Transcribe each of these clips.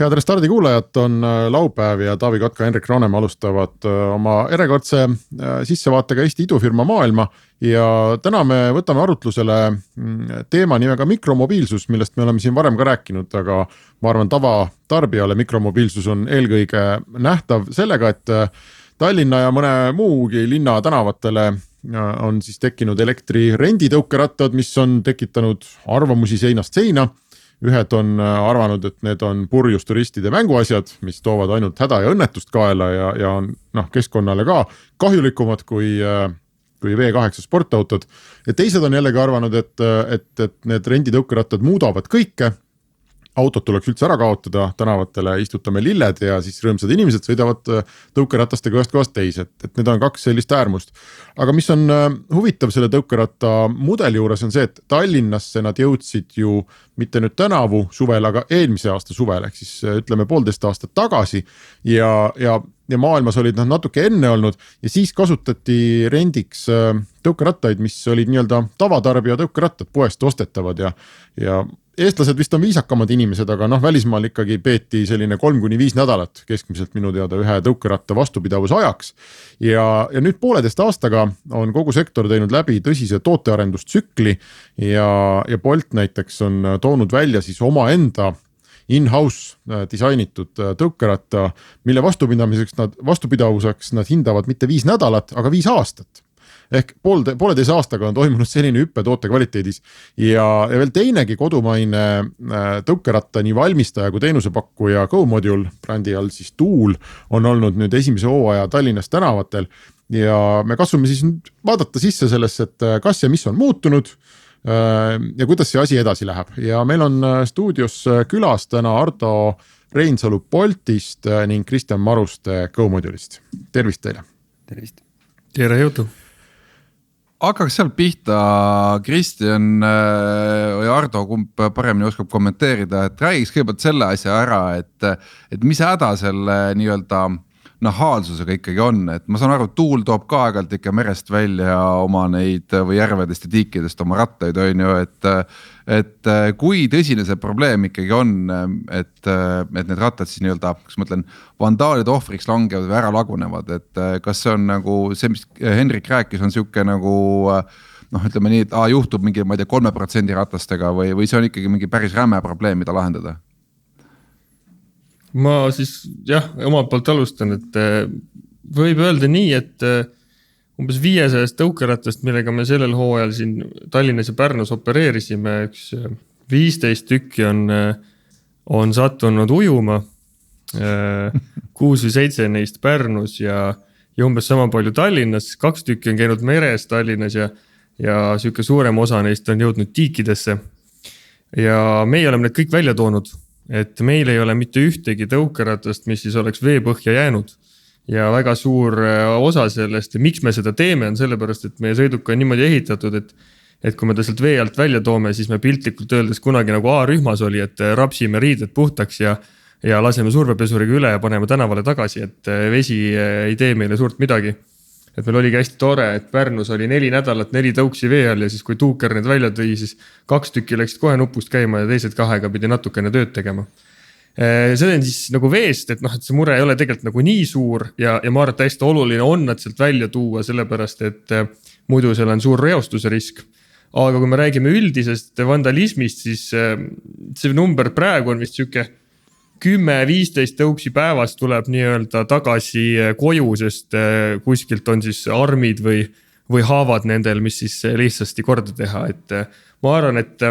head Restardi kuulajad, on äh, laupäev ja Taavi Kotka, Henrik Roonemaa alustavad äh, oma järjekordse äh, sissevaatega Eesti idufirma maailma. ja täna me võtame arutlusele mm, teema nimega mikromobiilsus, millest me oleme siin varem ka rääkinud, aga ma arvan, tavatarbijale mikromobiilsus on eelkõige nähtav sellega, et Tallinna ja mõne muugi linna tänavatele on siis tekkinud elektrirenditõukerattad, mis on tekitanud arvamusi seinast seina ühed on äh, arvanud, et need on purjus turistide mänguasjad, mis toovad ainult häda ja õnnetust kaela ja, ja on noh, keskkonnale ka kahjulikumad kui äh, kui V8 sportautod. Ja teised on jällegi arvanud, et, et, et need renditõukerattad muudavad kõike autod tuleks üldse ära kaotada, tänavatele istutame lilled ja siis rõõmsad inimesed sõidavad äh, tõukeratastega ühest kohast teise, et, et need on kaks sellist äärmust. aga mis on äh, huvitav selle tõukeratta mudeli juures on see, et Tallinnasse nad jõudsid ju mitte nüüd tänavu suvel, aga eelmise aasta suvel ehk siis äh, ütleme poolteist aastat tagasi. ja, ja, ja maailmas olid nad natuke enne olnud ja siis kasutati rendiks tõukerattaid, mis olid nii-öelda tavatarbija tõukerattad, poest ostetavad ja, ja eestlased vist on viisakamad inimesed, aga noh, välismaal ikkagi peeti selline kolm kuni viis nädalat keskmiselt minu teada ühe tõukeratta vastupidavuse ajaks. ja, ja nüüd pooleteist aastaga on kogu sektor teinud läbi tõsise tootearendustsükli ja, ja Bolt näiteks on toonud välja siis omaenda in-house äh, disainitud äh, tõukeratta, mille vastupidamiseks nad, vastupidavuseks nad hindavad mitte viis nädalat, aga viis aastat ehk poolde, pooleteise aastaga on toimunud selline hüpe toote kvaliteedis. ja, ja veel teinegi kodumaine äh, tõukeratta nii valmistaja kui teenusepakkuja GoModule brändi all siis Tuul on olnud nüüd esimese hooaja Tallinnas tänavatel. ja me katsume siis nüüd vaadata sisse sellesse, et äh, kas ja mis on muutunud äh, ja kuidas see asi edasi läheb ja meil on stuudios külas täna Ardo Reinsalu Boltist ning Kristjan Maruste GoModule'ist, tervist teile. tervist. tere, jõudu hakkaks sealt pihta, Kristjan äh, või Ardo, kumb paremini oskab kommenteerida, et räägiks kõigepealt selle asja ära, et, et mis häda selle nii-öelda nahaalsusega ikkagi on, et ma saan aru, tuul toob ka aeg-ajalt ikka merest välja oma neid või järvedest ja tiikidest oma rattaid, on ju, et et äh, kui tõsine see probleem ikkagi on, et, äh, et need rattad siis nii-öelda, kas ma ütlen, vandaalide ohvriks langevad või ära lagunevad, et äh, kas see on nagu see, mis Hendrik rääkis, on sihuke nagu noh, ütleme nii, et aa, juhtub mingi, ma ei tea, kolme protsendi ratastega või, või see on ikkagi mingi päris räme probleem, mida lahendada? Ma siis jah, omalt poolt alustan, et võib öelda nii, et umbes viiesajast tõukerattast, millega me sellel hooajal siin Tallinnas ja Pärnus opereerisime, üks äh, viisteist tükki on, on sattunud ujuma. Kuus või seitse neist Pärnus ja, ja umbes sama palju Tallinnas, kaks tükki on käinud meres Tallinnas ja, ja sihuke suurem osa neist on jõudnud tiikidesse. ja meie oleme need kõik välja toonud, et meil ei ole mitte ühtegi tõukeratast, mis siis oleks veepõhja jäänud ja väga suur äh, osa sellest ja miks me seda teeme, on sellepärast, et meie sõiduk on niimoodi ehitatud, et. et kui me ta sealt vee alt välja toome, siis me piltlikult öeldes kunagi nagu A-rühmas oli, et äh, rapsime riided puhtaks ja. ja laseme survepesuriga üle ja paneme tänavale tagasi, et äh, vesi ei tee meile suurt midagi. Et meil oligi hästi tore, et Pärnus oli neli nädalat neli tõuksi vee all ja siis, kui tuuker need välja tõi, siis kaks tükki läksid kohe nupust käima ja teised kahega pidi natukene tööd tegema Äh, see on siis nagu veest, et noh, et see mure ei ole tegelikult nagu nii suur ja, ja ma arvan, et hästi oluline on nad sealt välja tuua, sellepärast et äh, muidu seal on suur reostuse risk. aga kui me räägime üldisest vandalismist, siis äh, see number praegu on vist sihuke kümme, viisteist tõuksi päevas tuleb nii-öelda tagasi koju, sest kuskilt on siis armid või, või haavad nendel, mis siis lihtsasti korda teha, et ma arvan, et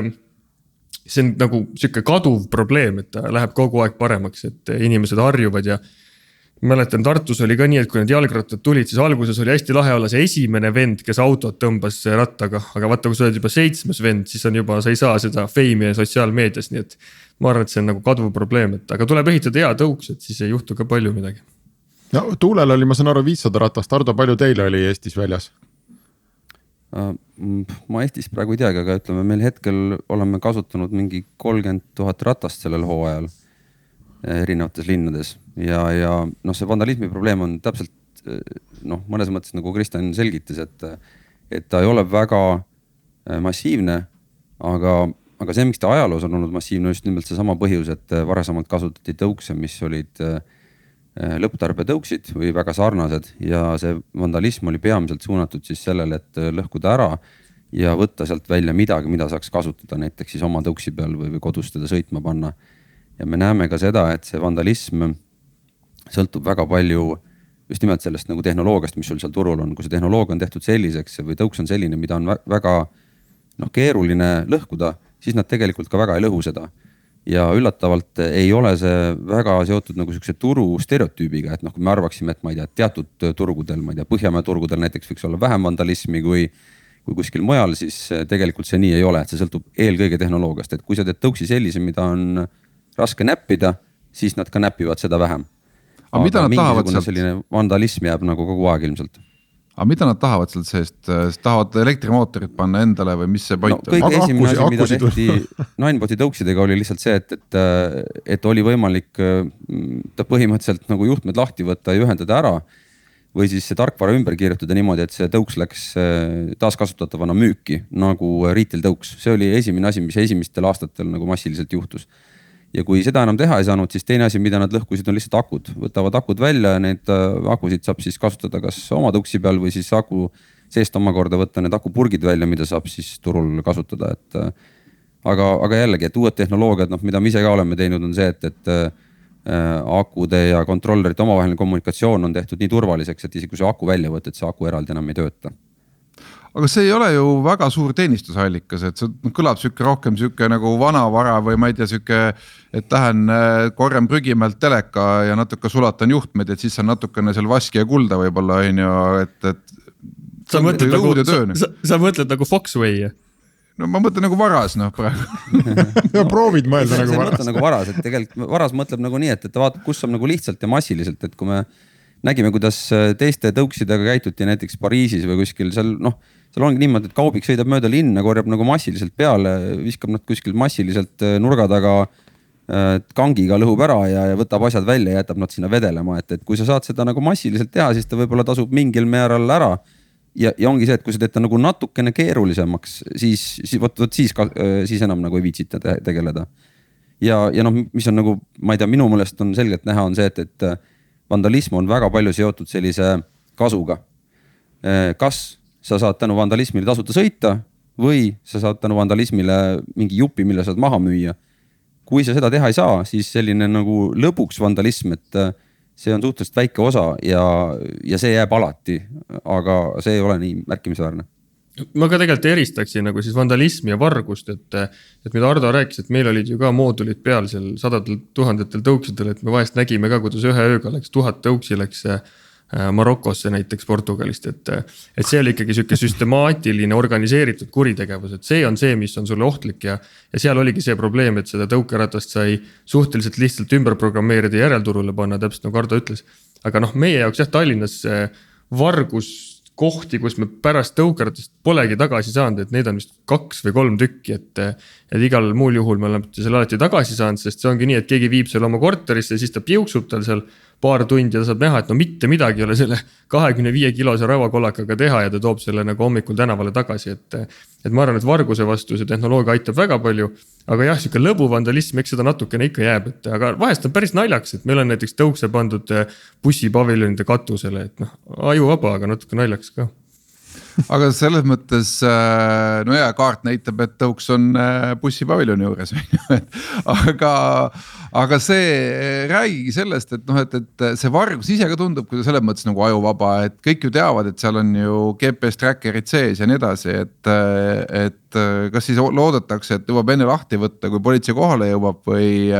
see on nagu sihuke kaduv probleem, et ta läheb kogu aeg paremaks, et inimesed harjuvad ja. mäletan, Tartus oli ka nii, et kui need jalgrattad tulid, siis alguses oli hästi lahe olla see esimene vend, kes autot tõmbas rattaga, aga vaata, kui sa oled juba seitsmes vend, siis on juba, sa ei saa seda feimi sotsiaalmeedias, nii et. Ma arvan, et see on nagu kaduv probleem, et aga tuleb ehitada hea tõuks, et siis ei juhtu ka palju midagi. No Tuulel oli, ma saan aru, viissada ratast, Ardo, palju teil oli Eestis väljas? Äh, ma Eestis praegu ei teagi, aga ütleme, meil hetkel oleme kasutanud mingi kolmkümmend tuhat ratast sellel hooajal erinevates linnades. Ja, ja noh, see vandalismi probleem on täpselt noh, mõnes mõttes nagu Kristjan selgitas, et, et ta ei ole väga massiivne, aga, aga see, miks ta ajaloos on olnud massiivne, just nimelt seesama põhjus, et varasemalt kasutati tõukse, mis olid äh, Äh, lõpptarbetõuksid või väga sarnased ja see vandalism oli peamiselt suunatud siis sellele, et äh, lõhkuda ära ja võtta sealt välja midagi, mida saaks kasutada näiteks siis oma tõuksi peal või, või kodus teda sõitma panna. ja me näeme ka seda, et see vandalism sõltub väga palju just nimelt sellest nagu tehnoloogiast, mis sul seal turul on, kui see tehnoloogia on tehtud selliseks või tõuks on selline, mida on väga noh, keeruline lõhkuda, siis nad tegelikult ka väga ei lõhu seda ja üllatavalt ei ole see väga seotud nagu sihukese turu stereotüübiga, et noh, kui me arvaksime, et ma ei tea, teatud turgudel, ma ei tea, Põhjamäe turgudel näiteks võiks olla vähem vandalismi kui, kui kuskil mujal, siis tegelikult see nii ei ole, et see sõltub eelkõige tehnoloogiast, et kui sa teed tõuksi sellise, mida on raske näppida, siis nad ka näpivad seda vähem. aga mida nad tahavad sealt? selline vandalism jääb nagu kogu aeg ilmselt aga mida nad tahavad sealt seest, tahavad elektrimootorit panna endale või mis see point no, on? kõige esimene asi, mida tehti Nineboti tõuksidega oli lihtsalt see, et, et, et oli võimalik ta põhimõtteliselt nagu juhtmed lahti võtta ja ühendada ära. või siis see tarkvara ümber kirjutada niimoodi, et see tõuks läks taaskasutatavana müüki nagu retail tõuks, see oli esimene asi, mis esimestel aastatel nagu massiliselt juhtus ja kui seda enam teha ei saanud, siis teine asi, mida nad lõhkusid, on lihtsalt akud, võtavad akud välja, neid äh, akusid saab siis kasutada kas oma tuksi peal või siis aku seest omakorda võtta need akupurgid välja, mida saab siis turul kasutada, et. Äh, aga, aga jällegi, et uued tehnoloogiad, noh, mida me ise ka oleme teinud, on see, et, et äh, akude ja kontrollerite omavaheline kommunikatsioon on tehtud nii turvaliseks, et isegi kui sa aku välja võtad, see aku eraldi enam ei tööta aga see ei ole ju väga suur teenistusallikas, et see kõlab sihuke rohkem sihuke nagu vanavara või ma ei tea, sihuke. et lähen äh, korjan prügimäelt teleka ja natuke sulatan juhtmeid, et siis on natukene seal vaski ja kulda võib-olla on ju, et, et. sa mõtled nagu, sa, sa, sa mõtled nagu Foxway? no ma mõtlen nagu varas noh praegu ja proovid mõelda nagu varas. nagu varas, et tegelikult varas mõtleb nagu nii, et, et ta vaatab, kus saab nagu lihtsalt ja massiliselt, et kui me nägime, kuidas äh, teiste tõuksidega käituti näiteks Pariisis või kuskil seal noh seal ongi niimoodi, et kaubik sõidab mööda linna, korjab nagu massiliselt peale, viskab nad kuskil massiliselt äh, nurga taga äh, kangiga lõhub ära ja, ja võtab asjad välja ja jätab nad sinna vedelema, et, et kui sa saad seda nagu massiliselt teha, siis ta võib-olla tasub mingil määral ära. ja, ja ongi see, et kui sa teed ta nagu natukene keerulisemaks, siis, siis vot, vot siis, äh, siis enam nagu ei viitsita te tegeleda. ja, ja noh, mis on nagu, ma ei tea, minu meelest on selgelt näha, on see, et, et vandalism on väga palju seotud sellise kasuga. kas sa saad tänu vandalismile tasuta sõita või sa saad tänu vandalismile mingi jupi, mille saad maha müüa. kui sa seda teha ei saa, siis selline nagu lõbuks vandalism, et äh, see on suhteliselt väike osa ja, ja see jääb alati, aga see ei ole nii märkimisväärne ma ka tegelikult eristaksin nagu siis vandalismi ja vargust, et, et mida Ardo rääkis, et meil olid ju ka moodulid peal seal sadadel tuhandetel tõuksidel, et me vahest nägime ka, kuidas ühe ööga läks tuhat tõuksi läks Äh, Marokosse näiteks Portugalist, et, et see oli ikkagi sihuke süstemaatiline organiseeritud kuritegevus, et see on see, mis on sulle ohtlik ja. ja seal oligi see probleem, et seda tõukeratast sai suhteliselt lihtsalt ümber programmeerida ja järelturule panna, täpselt nagu Ardo ütles. aga noh, meie jaoks jah, Tallinnas vargus kohti, kus me pärast tõukeratast polegi tagasi saanud, et neid on vist kaks või kolm tükki, et. et igal muul juhul me oleme selle alati tagasi saanud, sest see ongi nii, et keegi viib selle oma korterisse, siis ta piuksub tal seal paar tundi ja ta saab näha, et no mitte midagi ei ole selle kahekümne viie kilose rauakollakaga teha ja ta toob selle nagu hommikul tänavale tagasi, et. et ma arvan, et varguse vastu see tehnoloogia aitab väga palju. aga jah, sihuke lõbuvandalism, eks seda natukene ikka jääb, et aga vahest on päris naljakas, et meil on näiteks tõukse pandud bussipaviljonide katusele, et noh, ajuvaba, aga natuke naljakas ka aga selles mõttes äh, no ja kaart näitab, et tõuks on äh, bussipaviljoni juures on ju, et aga. aga see, äh, räägigi sellest, et noh, et, et see vargus ise ka tundub kuidagi selles mõttes nagu ajuvaba, et kõik ju teavad, et seal on ju GPS tracker'id sees ja nii edasi, et, et kas siis loodetakse, et jõuab enne lahti võtta, kui politsei kohale jõuab või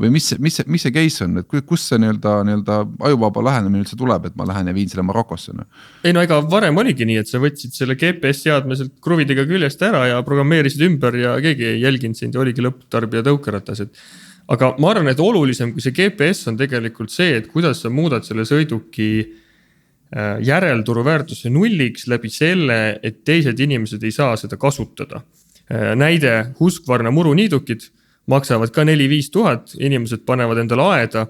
või mis, mis, mis see case on, et kust see nii-öelda, nii-öelda ajuvaba lähenemine üldse tuleb, et ma lähen ja viin selle Marokosse no?? ei no ega varem oligi nii, et sa võtsid selle GPS seadme sealt kruvidega küljest ära ja programmeerisid ümber ja keegi ei jälginud sind ja oligi lõpptarbija tõukeratas, et aga ma arvan, et olulisem kui see GPS on tegelikult see, et kuidas sa muudad selle sõiduki äh, järelturu väärtuse nulliks läbi selle, et teised inimesed ei saa seda kasutada. Äh, näide, Husqvarna muruniidukid maksavad ka neli-viis tuhat, inimesed panevad endale aeda.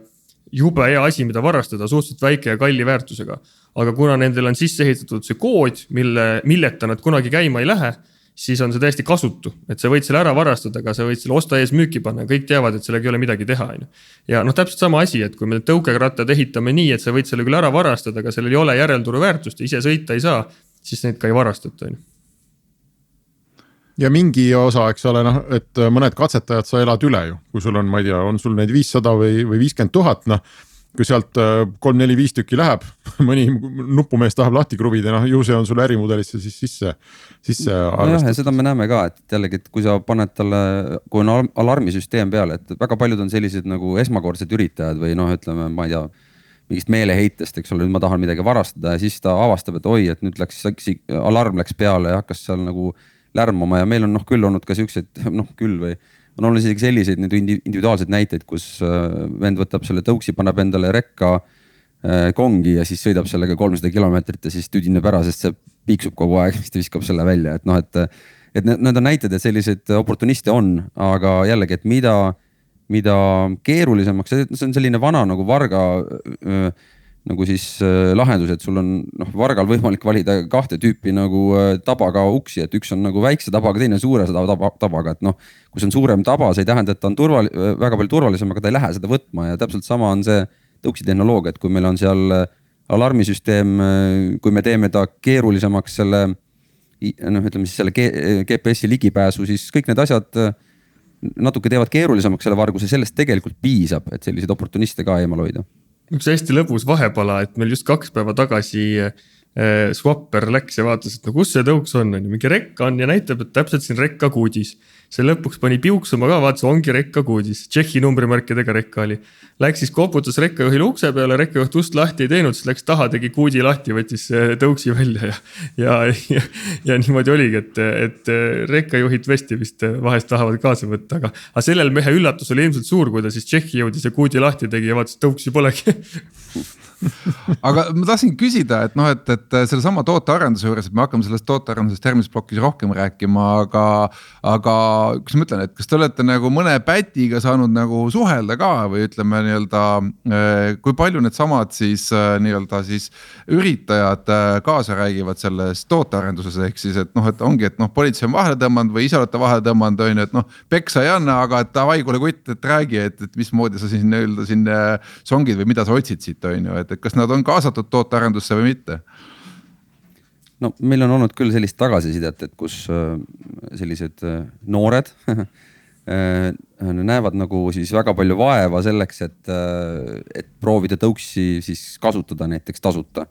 jube hea asi, mida varastada, suhteliselt väike ja kalli väärtusega. aga kuna nendel on sisse ehitatud see kood, mille, milleta nad kunagi käima ei lähe siis on see täiesti kasutu, et sa võid selle ära varastada, aga sa võid selle osta ees müüki panna, kõik teavad, et sellega ei ole midagi teha, on ju. ja noh, täpselt sama asi, et kui me tõukerattad ehitame nii, et sa võid selle küll ära varastada, aga sellel ei ole järelturu väärtust ja ise sõita ei saa, siis neid ka ei varastata, on ju ja mingi osa, eks ole, noh, et mõned katsetajad sa elad üle ju, kui sul on, ma ei tea, on sul neid viissada või, või viiskümmend tuhat, noh kui sealt äh, kolm-neli-viis tükki läheb, mõni nupumees tahab lahti kruvida, noh ju see on sul ärimudelisse siis sisse, sisse nojah, ja seda me näeme ka, et jällegi, et kui sa paned talle, kui on alarmisüsteem peal, et väga paljud on sellised nagu esmakordsed üritajad või noh, ütleme, ma ei tea mingist meeleheitest, eks ole, nüüd ma tahan midagi varastada ja siis ta avastab, et oi, et nüüd läks, alarm läks peale ja hakkas seal nagu lärmama ja meil on noh küll olnud ka siukseid noh küll või on olnud isegi selliseid nüüd individuaalseid näiteid, kus äh, vend võtab selle tõuksi, paneb endale rekka äh, kongi ja siis sõidab sellega kolmsada kilomeetrit ja siis tüdineb ära, sest see piiksub kogu aeg, siis ta viskab selle välja, et noh, et. et need, need on näited, et selliseid oportuniste on, aga jällegi, et mida, mida keerulisemaks, see on selline vana nagu varga öö, nagu siis äh, lahendus, et sul on noh, vargal võimalik valida kahte tüüpi nagu äh, tabaga uksi, et üks on nagu väikse tabaga, teine suure taba, tabaga, et noh. kui see on suurem taba, see ei tähenda, et ta on turval-, väga palju turvalisem, aga ta ei lähe seda võtma ja täpselt sama on see tõuksi tehnoloogia, et kui meil on seal äh, alarmisüsteem, kui me teeme ta keerulisemaks selle noh, ütleme siis selle GPS-i ligipääsu, siis kõik need asjad natuke teevad keerulisemaks selle varguse, sellest tegelikult piisab, et selliseid oportuniste ka eemal hoida üks hästi lõbus vahepala, et meil just kaks päeva tagasi äh, Swapper läks ja vaatas, et no kus see tõuks on, on ju, mingi rekk on ja näitab, et täpselt siin rekka kuudis. See lõpuks pani piuksuma ka, vaatas, ongi rekka kuudis, Tšehhi numbrimärkidega rekka oli. Läks siis koputas rekkajuhile ukse peale, rekkajuht ust lahti ei teinud, siis läks taha, tegi kuudi lahti, võttis tõuksi välja ja. ja, ja, ja niimoodi oligi, et, et rekkajuhid tõesti vist vahest tahavad kaasa võtta, aga. aga sellel mehe üllatus oli ilmselt suur, kui ta siis Tšehhi jõudis ja kuudi lahti tegi ja vaatas, tõuksi polegi aga ma tahtsin küsida, et noh, et, et sellesama tootearenduse juures, et me hakkame sellest tootearendusest järgmises plokis rohkem rääkima, aga. aga kuidas ma ütlen, et kas te olete nagu mõne pätiga saanud nagu suhelda ka või ütleme nii-öelda. Eh, kui palju needsamad siis eh, nii-öelda siis üritajad eh, kaasa räägivad selles tootearenduses, ehk siis, et noh, et ongi, et noh, politsei on vahele tõmmanud või ise olete vahele tõmmanud, on ju, et noh. peksa ei anna, aga davai, kuule kutt, et räägi, et, et mismoodi sa siin nii-öelda siin songid või mida sa otsid siit, on ju, et et, kas nad on kaasatud tootearendusse või mitte? no meil on olnud küll sellist tagasisidet, et kus äh, sellised äh, noored äh, näevad nagu siis väga palju vaeva selleks, et, et proovida tõuksi siis kasutada näiteks tasuta.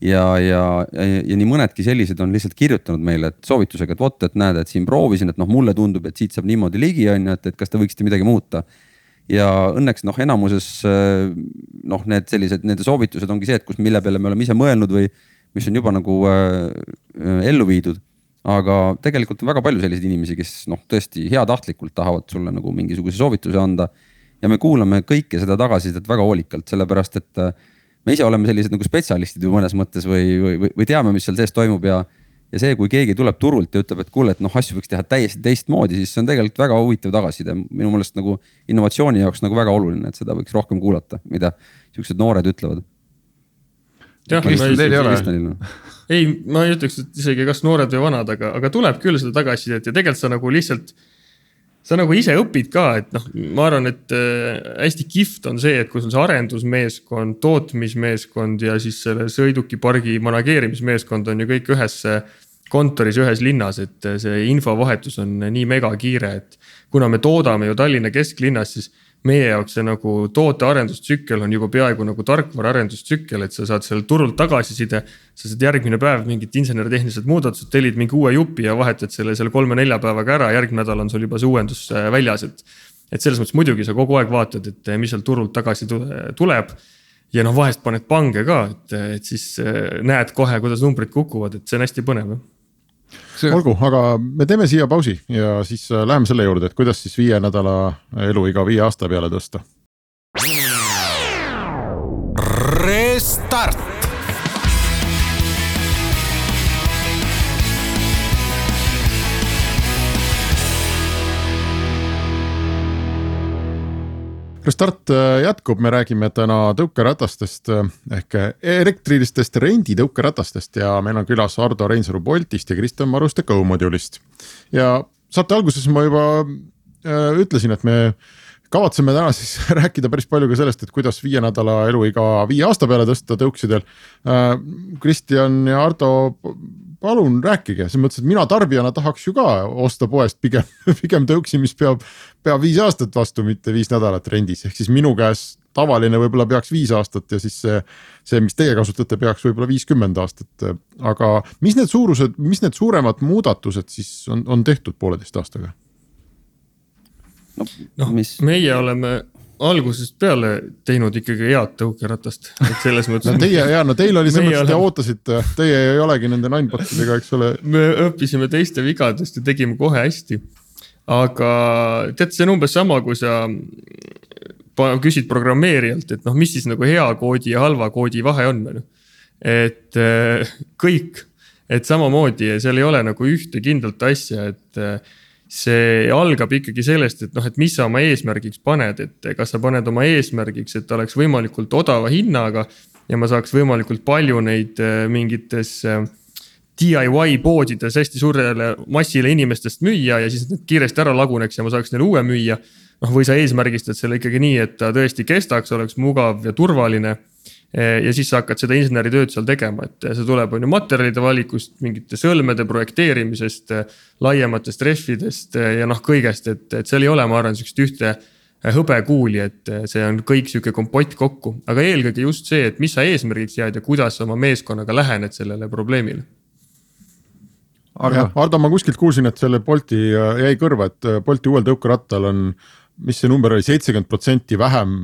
ja, ja, ja, ja nii mõnedki sellised on lihtsalt kirjutanud meile, et soovitusega, et vot, et näed, et siin proovisin, et noh, mulle tundub, et siit saab niimoodi ligi, on ju, et, et kas te võiksite midagi muuta ja õnneks noh, enamuses äh, noh, need sellised, nende soovitused ongi see, et kus, mille peale me oleme ise mõelnud või mis on juba nagu äh, ellu viidud. aga tegelikult on väga palju selliseid inimesi, kes noh, tõesti heatahtlikult tahavad sulle nagu mingisuguse soovituse anda. ja me kuulame kõike seda tagasisidet väga hoolikalt, sellepärast et äh, me ise oleme sellised nagu spetsialistid ju mõnes mõttes või, või, või teame, mis seal sees toimub ja ja see, kui keegi tuleb turult ja ütleb, et kuule, et noh, asju võiks teha täiesti teistmoodi, siis see on tegelikult väga huvitav tagasiside, minu meelest nagu innovatsiooni jaoks nagu väga oluline, et seda võiks rohkem kuulata, mida siuksed noored ütlevad. jah, ei, ma ei ütleks, et isegi kas noored või vanad, aga, aga tuleb küll seda tagasisidet ja tegelikult sa nagu lihtsalt sa nagu ise õpid ka, et noh, ma arvan, et äh, hästi kihvt on see, et kui sul see arendusmeeskond, tootmismeeskond ja siis selle sõidukipargi manageerimismeeskond on ju kõik ühes kontoris ühes linnas, et see infovahetus on nii megakiire, et kuna me toodame ju Tallinna kesklinnas, siis meie jaoks see nagu tootearendustsükkel on juba peaaegu nagu tarkvaraarendustsükkel, et sa saad sealt turult tagasiside. sa saad järgmine päev mingid insener-tehnilised muudatused, tellid mingi uue jupi ja vahetad selle selle kolme-nelja päevaga ära, järgmine nädal on sul juba see uuendus äh, väljas, et. et selles mõttes muidugi sa kogu aeg vaatad, et äh, mis sealt turult tagasi tuleb. ja noh, vahest paned pange ka, et, et siis äh, näed kohe, kuidas numbrid kukuvad, et see on hästi põnev kas See- olgu, aga me teeme siia pausi ja siis äh, läheme selle juurde, et kuidas siis viie nädala eluiga viie aasta peale tõsta. Restart. Restart äh, jätkub, me räägime täna tõukeratastest äh, ehk elektrilistest renditõukeratastest ja meil on külas Ardo Reinsalu Boltist ja Kristjan Maruste GoModulist. ja saate alguses ma juba äh, ütlesin, et me kavatseme täna siis rääkida päris palju ka sellest, et kuidas viie nädala eluiga viie aasta peale tõsta tõuksidel. Kristjan ja Ardo, palun rääkige, selles mõttes, et mina tarbijana tahaks ju ka osta poest pigem, pigem tõuksi, mis peab, peab viis aastat vastu, mitte viis nädalat rendis, ehk siis minu käes tavaline võib-olla peaks viis aastat ja siis see, see, mis teie kasutate, peaks võib-olla viiskümmend aastat. aga mis need suurused, mis need suuremad muudatused siis on, on tehtud pooleteist aastaga? noh mis, meie oleme algusest peale teinud ikkagi head tõukeratast, et selles mõttes no teie ja no teil oli selles mõttes, te ootasite, teie ei olegi nende ninebotidega, eks ole. me õppisime teiste vigadest ja tegime kohe hästi. aga tead, see on umbes sama, kui sa küsid programmeerijalt, et noh, mis siis nagu hea koodi ja halva koodi vahe on, on ju. et eh, kõik, et samamoodi seal ei ole nagu ühte kindlat asja, et eh, see algab ikkagi sellest, et noh, et mis sa oma eesmärgiks paned, et kas sa paned oma eesmärgiks, et oleks võimalikult odava hinnaga ja ma saaks võimalikult palju neid eh, mingites eh, DIY poodides hästi suurele massile inimestest müüa ja siis need kiiresti ära laguneks ja ma saaks neile uue müüa. noh, või sa eesmärgistad selle ikkagi nii, et ta tõesti kestaks, oleks mugav ja turvaline. Ja siis sa hakkad seda inseneritööd seal tegema, et see tuleb, on ju materjalide valikust, mingite sõlmede projekteerimisest, laiematest rehvidest ja noh, kõigest, et, et seal ei ole, ma arvan, sihukest ühte hõbekuuli, et see on kõik sihuke kompott kokku, aga eelkõige just see, et mis sa eesmärgiks sead ja kuidas sa oma meeskonnaga lähened sellele probleemile. Ardo, Ardo, ma kuskilt kuulsin, et selle Bolti äh, jäi kõrva, et äh, Bolti uuel tõukerattal on, mis see number oli, seitsekümmend protsenti vähem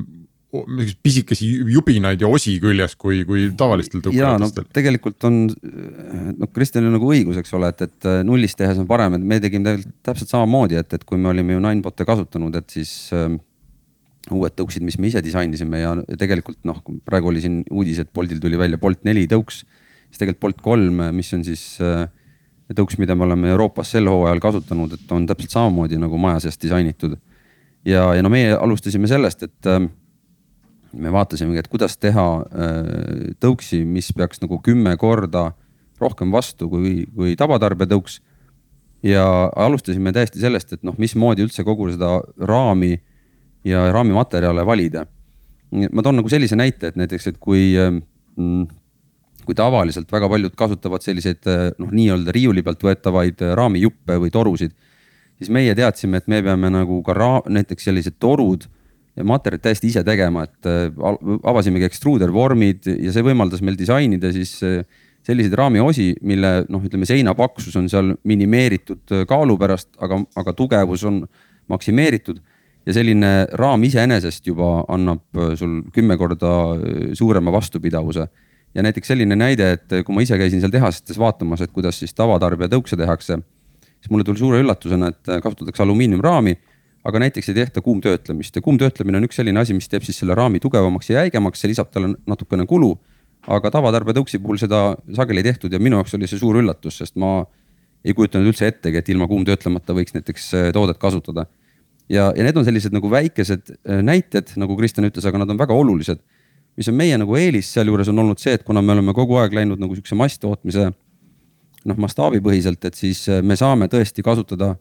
mingisuguseid pisikesi jubinaid ja osi küljes kui, kui tavalistel ja no tõukeratastel. tegelikult on, noh, Kristjanil on nagu õigus, eks ole, et, et nullist tehes on parem, et me tegime täpselt samamoodi, et, et kui me olime ju Ninebot'e kasutanud, et siis ähm, uued tõuksid, mis me ise disainisime ja tegelikult noh, praegu oli siin uudis, et Boltil tuli välja Bolt neli tõuks, siis tegelikult Bolt kolm, mis on siis äh, tõuks, mida me oleme Euroopas sel hooajal kasutanud, et on täpselt samamoodi nagu maja sees disainitud. ja, ja no meie alustasime sellest, et ähm, me vaatasimegi, et kuidas teha äh, tõuksi, mis peaks nagu kümme korda rohkem vastu kui, kui tavatarbijatõuks. ja alustasime täiesti sellest, et noh, mismoodi üldse kogu seda raami ja raamimaterjale valida. ma toon nagu sellise näite, et näiteks, et kui mm, kui tavaliselt väga paljud kasutavad selliseid äh, noh, nii-öelda riiuli pealt võetavaid äh, raamijuppe või torusid, siis meie teadsime, et me peame nagu ka ra- näiteks sellised torud materjalid täiesti ise tegema, et äh, avasimegi extruder vormid ja see võimaldas meil disainida siis äh, selliseid raamiosi, mille noh, ütleme seina paksus on seal minimeeritud äh, kaalu pärast, aga, aga tugevus on maksimeeritud. Ja selline raam iseenesest juba annab sul kümme korda suurema vastupidavuse. Ja näiteks selline näide, et kui ma ise käisin seal tehastes vaatamas, et kuidas siis tavatarbija tõukse tehakse, siis mulle tuli suure üllatusena, et kasutatakse alumiiniumraami, aga näiteks ei tehta kuumtöötlemist ja kuumtöötlemine on üks selline asi, mis teeb siis selle raami tugevamaks ja jäigemaks, see lisab talle natukene kulu. aga tavatarbija tõuksi puhul seda sageli ei tehtud ja minu jaoks oli see suur üllatus, sest ma ei kujutanud üldse ettegi, et ilma kuumtöötlemata võiks näiteks äh, toodet kasutada. ja, ja need on sellised nagu väikesed äh, näited, nagu Kristjan ütles, aga nad on väga olulised mis on meie nagu eelis sealjuures on olnud see, et kuna me oleme kogu aeg läinud nagu sihukese masstootmise noh, mastaabipõhiselt, et siis äh, me saame tõesti kasutada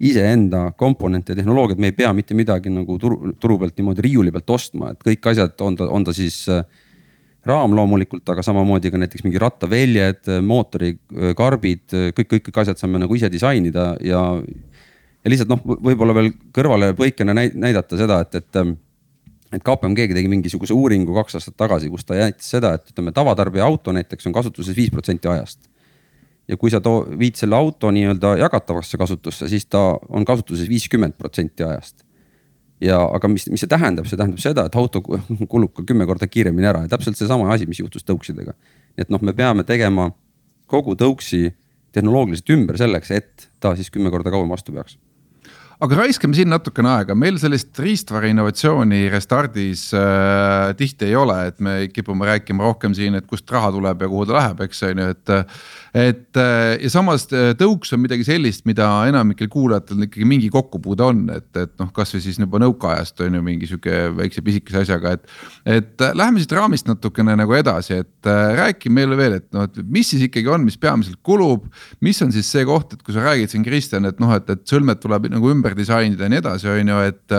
iseenda komponente ja tehnoloogiat, me ei pea mitte midagi nagu turu, turu pealt niimoodi riiuli pealt ostma, et kõik asjad on ta, on ta siis äh, raam loomulikult, aga samamoodi ka näiteks mingi rattaväljed, äh, karbid, kõik, kõik, kõik asjad saame nagu ise disainida ja. ja lihtsalt noh, võib-olla veel kõrvale põikena näi- näidata seda, et, et ähm, et KPMG tegi mingisuguse uuringu kaks aastat tagasi, kus ta näitas seda, et ütleme, tavatarbija auto näiteks on kasutuses viis protsenti ajast. Ja kui sa too, viid selle auto nii-öelda jagatavasse kasutusse, siis ta on kasutuses viiskümmend protsenti ajast. ja aga mis, mis see tähendab, see tähendab seda, et auto ku- kulub ka kümme korda kiiremini ära ja täpselt seesama asi, mis juhtus tõuksidega. et noh, me peame tegema kogu tõuksi tehnoloogiliselt ümber selleks, et ta siis kümme korda kauem vastu peaks aga raiskame siin natukene aega, meil sellist riistvara innovatsiooni Restardis äh, tihti ei ole, et me kipume rääkima rohkem siin, et kust raha tuleb ja kuhu ta läheb, eks on ju, et et äh, ja samas äh, tõuks on midagi sellist, mida enamikel kuulajatel ikkagi mingi kokkupuude on, et, et noh, kasvõi siis juba nõukaajast on ju mingi sihuke väikse pisikese asjaga, et. et äh, läheme siit raamist natukene nagu edasi, et räägi meile veel, et noh, et mis siis ikkagi on, mis peamiselt kulub. mis on siis see koht, et kui sa räägid siin Kristjan, et noh, et, et sõlmed tuleb nagu ümber disainida ja nii edasi, on ju, et.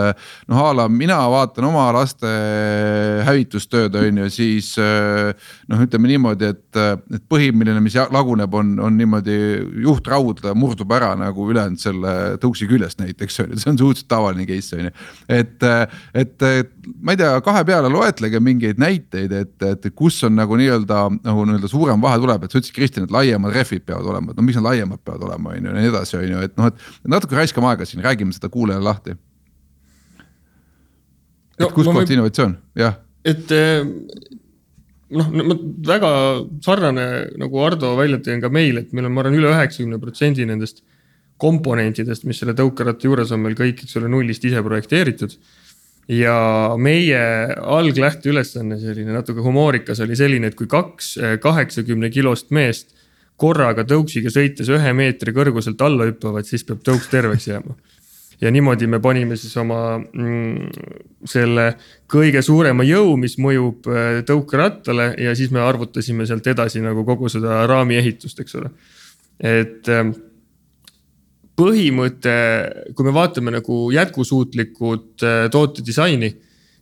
noh a la mina vaatan oma laste hävitustööd, on ju, siis noh, ütleme niimoodi, et, et põhimõtteliselt, mis laguneb on, on niimoodi juhtraud murdub ära nagu ülejäänud selle tõuksi küljest näiteks on ju, see on suhteliselt tavaline case on ju. et, et ma ei tea, kahe peale loetlege mingeid näiteid, et, et kus on nagu nii-öelda nagu nii-öelda suurem vahe tuleb, et sa ütlesid, Kristjan, et laiemad rehvid peavad olema, et no miks need laiemad peavad olema, on ju ja nii edasi, on ju, et noh, et natuke raiskame aega siin, räägime seda kuulajale lahti. et no, kus kohta võib... innovatsioon, jah et noh, ma väga sarnane nagu Ardo välja tõin ka meil, et meil on, ma arvan, üle üheksakümne protsendi nendest komponentidest, mis selle tõukeratta juures on meil kõik, eks ole, nullist ise projekteeritud. ja meie alglähteülesanne, selline natuke humoorikas oli selline, et kui kaks eh, kaheksakümne kilost meest korraga tõuksiga sõites ühe meetri kõrguselt alla hüppavad, siis peab tõuks terveks jääma ja niimoodi me panime siis oma mm, selle kõige suurema jõu, mis mõjub äh, tõukerattale ja siis me arvutasime sealt edasi nagu kogu seda raami ehitust, eks ole. et ähm, põhimõte, kui me vaatame nagu jätkusuutlikud äh, tootedisaini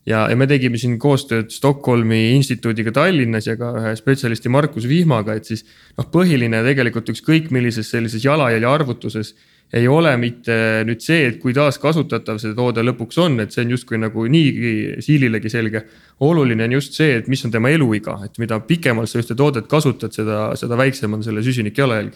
ja, ja me tegime siin koostööd Stockholmi instituudiga Tallinnas ja ka ühe spetsialisti Markus Vihmaga, et siis noh, põhiline tegelikult ükskõik millises sellises jalajälje arvutuses ei ole mitte nüüd see, et kui taaskasutatav see toode lõpuks on, et see on justkui nagu niigi siililegi selge. oluline on just see, et mis on tema eluiga, et mida pikemalt sa ühte toodet kasutad, seda, seda väiksem on selle süsinikjalajälg.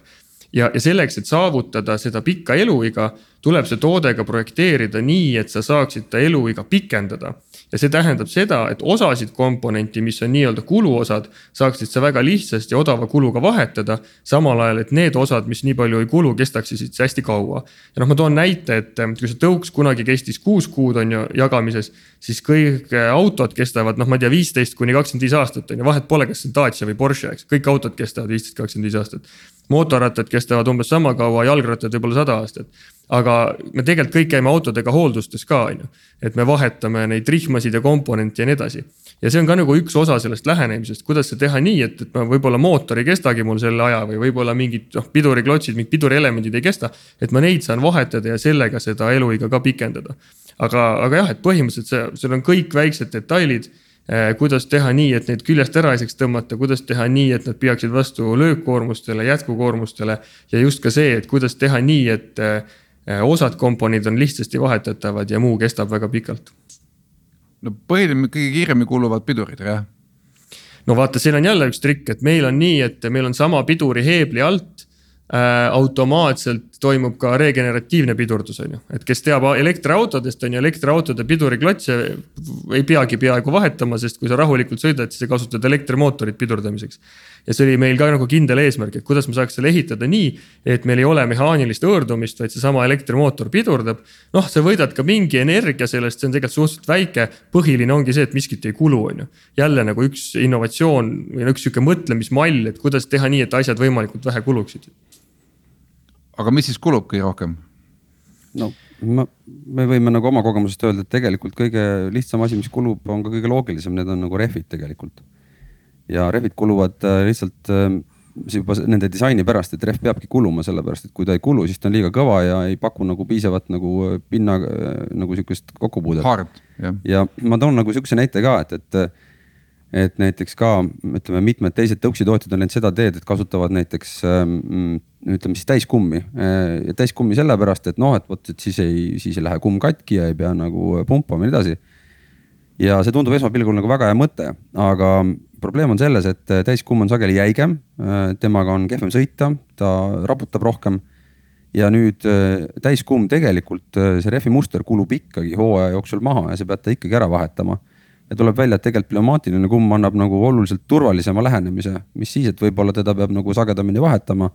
ja, ja selleks, et saavutada seda pikka eluiga, tuleb see toode ka projekteerida nii, et sa saaksid ta eluiga pikendada ja see tähendab seda, et osasid komponenti, mis on nii-öelda kuluosad, saaksid sa väga lihtsasti odava kuluga vahetada. samal ajal, et need osad, mis nii palju ei kulu, kestaksid hästi kaua. ja noh, ma toon näite, et kui see tõuks kunagi kestis kuus kuud on ju jagamises, siis kõik eh, autod kestavad, noh, ma ei tea, viisteist kuni kakskümmend viis aastat on ju, vahet pole, kas see on Dacia või Porsche, eks, kõik autod kestavad viisteist, kakskümmend viis aastat. mootorrattad kestavad umbes sama kaua, jalgrattad võib-olla sada aastat aga me tegelikult kõik käime autodega hooldustes ka, on ju. et me vahetame neid rihmasid ja komponente ja nii edasi. ja see on ka nagu üks osa sellest lähenemisest, kuidas seda teha nii, et, et ma võib-olla mootor ei kestagi mul selle aja või võib-olla mingid noh, piduriklotsid, mingid pidurielemendid ei kesta. et ma neid saan vahetada ja sellega seda eluiga ka pikendada. aga, aga jah, et põhimõtteliselt see, seal on kõik väiksed detailid eh, kuidas teha nii, et neid küljest ära ei saaks tõmmata, kuidas teha nii, et nad peaksid vastu löökkoormustele, jätkukoormustele. ja just ka see, et kuidas teha nii, et eh, osad komponendid on lihtsasti vahetatavad ja muu kestab väga pikalt. no põhiline, kõige kiiremini kuluvad pidurid, jah? no vaata, siin on jälle üks trikk, et meil on nii, et meil on sama piduri heebli alt äh, automaatselt toimub ka regeneratiivne pidurdus, on ju. et kes teab elektriautodest, on ju, elektriautode piduriklotse ei peagi peaaegu vahetama, sest kui sa rahulikult sõidad, siis sa kasutad elektrimootorit pidurdamiseks. Ja see oli meil ka nagu kindel eesmärk, et kuidas me saaks selle ehitada nii, et meil ei ole mehaanilist hõõrdumist, vaid seesama elektrimootor pidurdab. noh, sa võidad ka mingi energia sellest, see on tegelikult suhteliselt väike, põhiline ongi see, et miskit ei kulu, on ju. jälle nagu üks innovatsioon või üks sihuke mõtlemismall, et kuidas teha nii, et asjad võimalikult vähe kuluksid aga mis siis kulub kõige rohkem? no ma, me võime nagu oma kogemusest öelda, et tegelikult kõige lihtsam asi, mis kulub, on ka kõige loogilisem, need on nagu rehvid tegelikult. Ja rehvid kuluvad äh, lihtsalt äh, juba nende disaini pärast, et rehv peabki kuluma, sellepärast et kui ta ei kulu, siis ta on liiga kõva ja ei paku nagu piisavat nagu äh, pinna nagu sihukest kokkupuudet. ja ma toon nagu sihukese näite ka, et, et et näiteks ka ütleme, mitmed teised tõuksitootjad on läinud seda teed, et kasutavad näiteks ähm, ütleme siis täiskummi äh, ja täiskummi sellepärast, et noh, et vot, et siis ei, siis ei lähe kumm katki ja ei pea nagu pumpama ja nii edasi. Ja see tundub esmapilgul nagu väga hea mõte, aga probleem on selles, et täiskumm on sageli jäigem, äh, temaga on kehvem sõita, ta raputab rohkem ja nüüd äh, täiskumm tegelikult, see rehvi muster kulub ikkagi hooaja jooksul maha ja sa pead ta ikkagi ära vahetama ja tuleb välja, et tegelikult pneumaatiline kumm annab nagu oluliselt turvalisema lähenemise, mis siis, et võib-olla teda peab nagu sagedamini vahetama.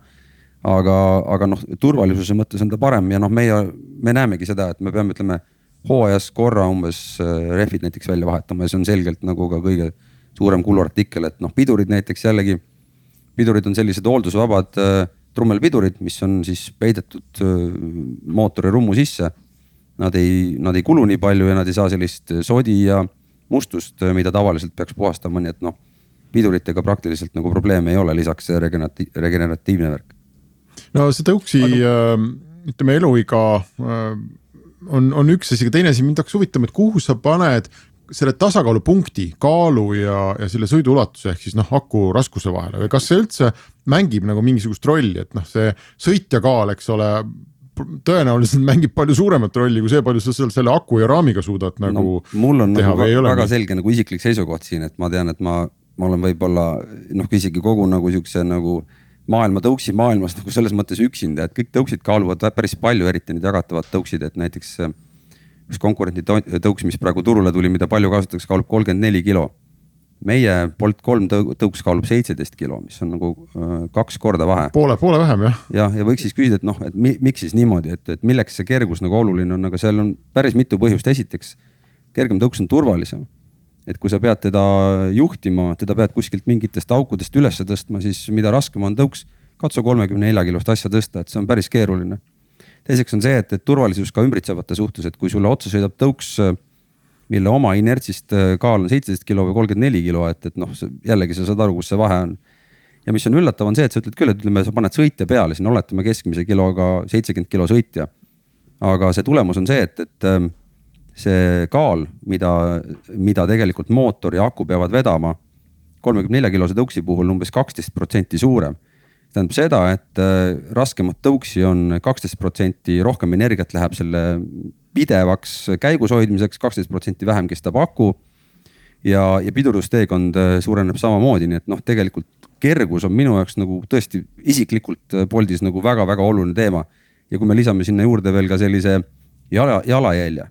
aga, aga noh, turvalisuse mõttes on ta parem ja noh, meie, me näemegi seda, et me peame, ütleme hooajas korra umbes äh, rehvid näiteks välja vahetama ja see on selgelt nagu ka kõige suurem kuluartikkel, et noh, pidurid näiteks jällegi. pidurid on sellised hooldusvabad äh, trummelpidurid, mis on siis peidetud äh, mootori rummu sisse. Nad ei, nad ei kulu nii palju ja nad ei saa sellist sodi ja mustust, mida tavaliselt peaks puhastama, nii et noh piduritega praktiliselt nagu probleeme ei ole, lisaks see regenerati-, regeneratiivne värk no see tõuksi Aga... ütleme eluiga äh, on, on üks asi, aga teine asi mind hakkas huvitama, et kuhu sa paned selle tasakaalupunkti kaalu ja, ja selle sõidu ulatuse ehk siis noh, aku raskuse vahele või kas see üldse mängib nagu mingisugust rolli, et noh, see sõitja kaal, eks ole tõenäoliselt mängib palju suuremat rolli kui see, palju sa seal selle aku ja raamiga suudad nagu no,. mul on teha, nagu väga, väga selge nagu isiklik seisukoht siin, et ma tean, et ma, ma olen võib-olla noh, isegi kogu nagu siukse nagu maailma tõuksi maailmas nagu selles mõttes üksinda, et kõik tõuksid kaaluvad päris palju, eriti need jagatavad tõuksid, et näiteks äh, üks konkurendi tõuks, mis praegu turule tuli, mida palju kasutatakse, kaalub kolmkümmend neli kilo. meie Bolt kolm tõuks kaalub seitseteist kilo, mis on nagu äh, kaks korda vahe. poole, poole vähem jah. jah, ja võiks siis küsida, et noh, et mi, miks siis niimoodi, et, et milleks see kergus nagu oluline on, aga seal on päris mitu põhjust, esiteks kergem tõuks on turvalisem et kui sa pead teda juhtima, teda pead kuskilt mingitest aukudest üles tõstma, siis mida raskem on tõuks, katsu kolmekümne nelja kilost asja tõsta, et see on päris keeruline. teiseks on see, et, et turvalisus ka ümbritsevate suhtes, et kui sulle otsa sõidab tõuks, mille oma inertsist äh, kaal on seitseteist kilo või kolmkümmend neli kilo, et, et noh, jällegi sa saad aru, kus see vahe on. ja mis on üllatav, on see, et sa ütled küll, et ütleme, sa paned sõitja peale, siin oletame keskmise kiloga seitsekümmend kilo sõitja. aga see tulemus on see, et, et ähm, see kaal, mida, mida tegelikult mootor ja aku peavad vedama kolmekümne nelja kilose tõuksi puhul umbes kaksteist protsenti suurem. tähendab seda, et äh, raskemat tõuksi on kaksteist protsenti rohkem energiat läheb selle pidevaks käigus hoidmiseks, kaksteist protsenti vähem kestab aku. ja, ja pidurdusteekond äh, suureneb samamoodi, nii et noh, tegelikult kergus on minu jaoks nagu tõesti isiklikult äh, Boltis nagu väga-väga oluline teema. ja kui me lisame sinna juurde veel ka sellise jala, jalajälje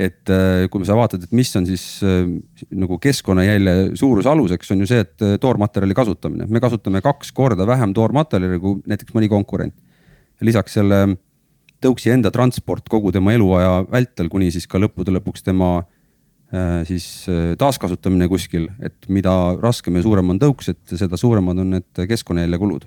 et äh, kui sa vaatad, et mis on siis äh, nagu keskkonnajälje suuruse aluseks, on ju see, et äh, toormaterjali kasutamine, me kasutame kaks korda vähem toormaterjali kui näiteks mõni konkurent. lisaks selle tõuksi enda transport kogu tema eluaja vältel, kuni siis ka lõppude lõpuks tema siis taaskasutamine kuskil, et mida raskem ja suurem on tõuks, et seda suuremad on need keskkonnajälje kulud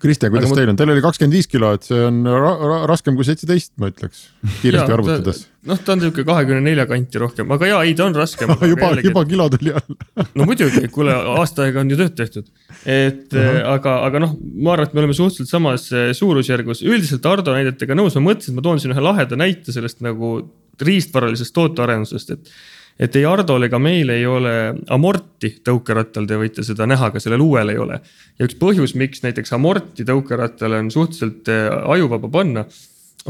Kristjan, kuidas teil on, teil oli kakskümmend viis kilo, et see on ra ra raskem kui seitseteist, ma ütleks, kiiresti arvutades. noh, ta on sihuke kahekümne nelja kanti rohkem, aga ja ei, ta on raskem juba, juba kilo tuli alla no muidugi, kuule aasta aega on ju tööd tehtud. et uh -huh. aga, aga noh, ma arvan, et me oleme suhteliselt samas eh, suurusjärgus, üldiselt Ardo näidetega nõus, ma mõtlesin, et ma toon siin ühe laheda näite sellest nagu riistvaralisest tootearendusest, et et ei Hardol ega meil ei ole amorti tõukerattal, te võite seda näha, ka sellel uuel ei ole. ja üks põhjus, miks näiteks amorti tõukerattale on suhteliselt äh, ajuvaba panna,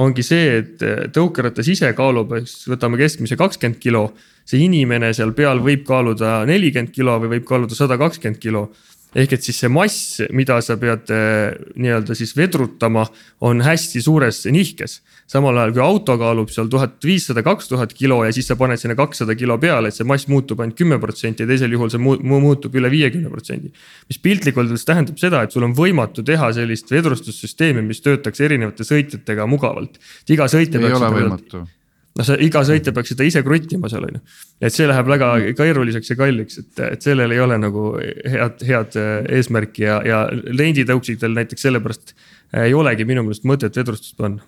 ongi see, et äh, tõukeratas ise kaalub, eks võtame keskmise kakskümmend kilo. see inimene seal peal võib kaaluda nelikümmend kilo või võib kaaluda sada kakskümmend kilo ehk et siis see mass, mida sa pead äh, nii-öelda siis vedrutama, on hästi suures nihkes. samal ajal kui auto kaalub seal tuhat viissada, kaks tuhat kilo ja siis sa paned sinna kakssada kilo peale, et see mass muutub ainult kümme protsenti ja teisel juhul see mu muutub üle viiekümne protsendi. mis piltlikult öeldes tähendab seda, et sul on võimatu teha sellist vedrustussüsteemi, mis töötaks erinevate sõitjatega mugavalt. iga sõitja ei ole võimatu noh, sa iga sõitja peaks seda ise kruttima seal on ju. et see läheb väga keeruliseks ja kalliks, et, et sellel ei ole nagu head, head äh, eesmärki ja, ja renditõuksidel näiteks sellepärast ei olegi minu meelest mõtet vedrustust panna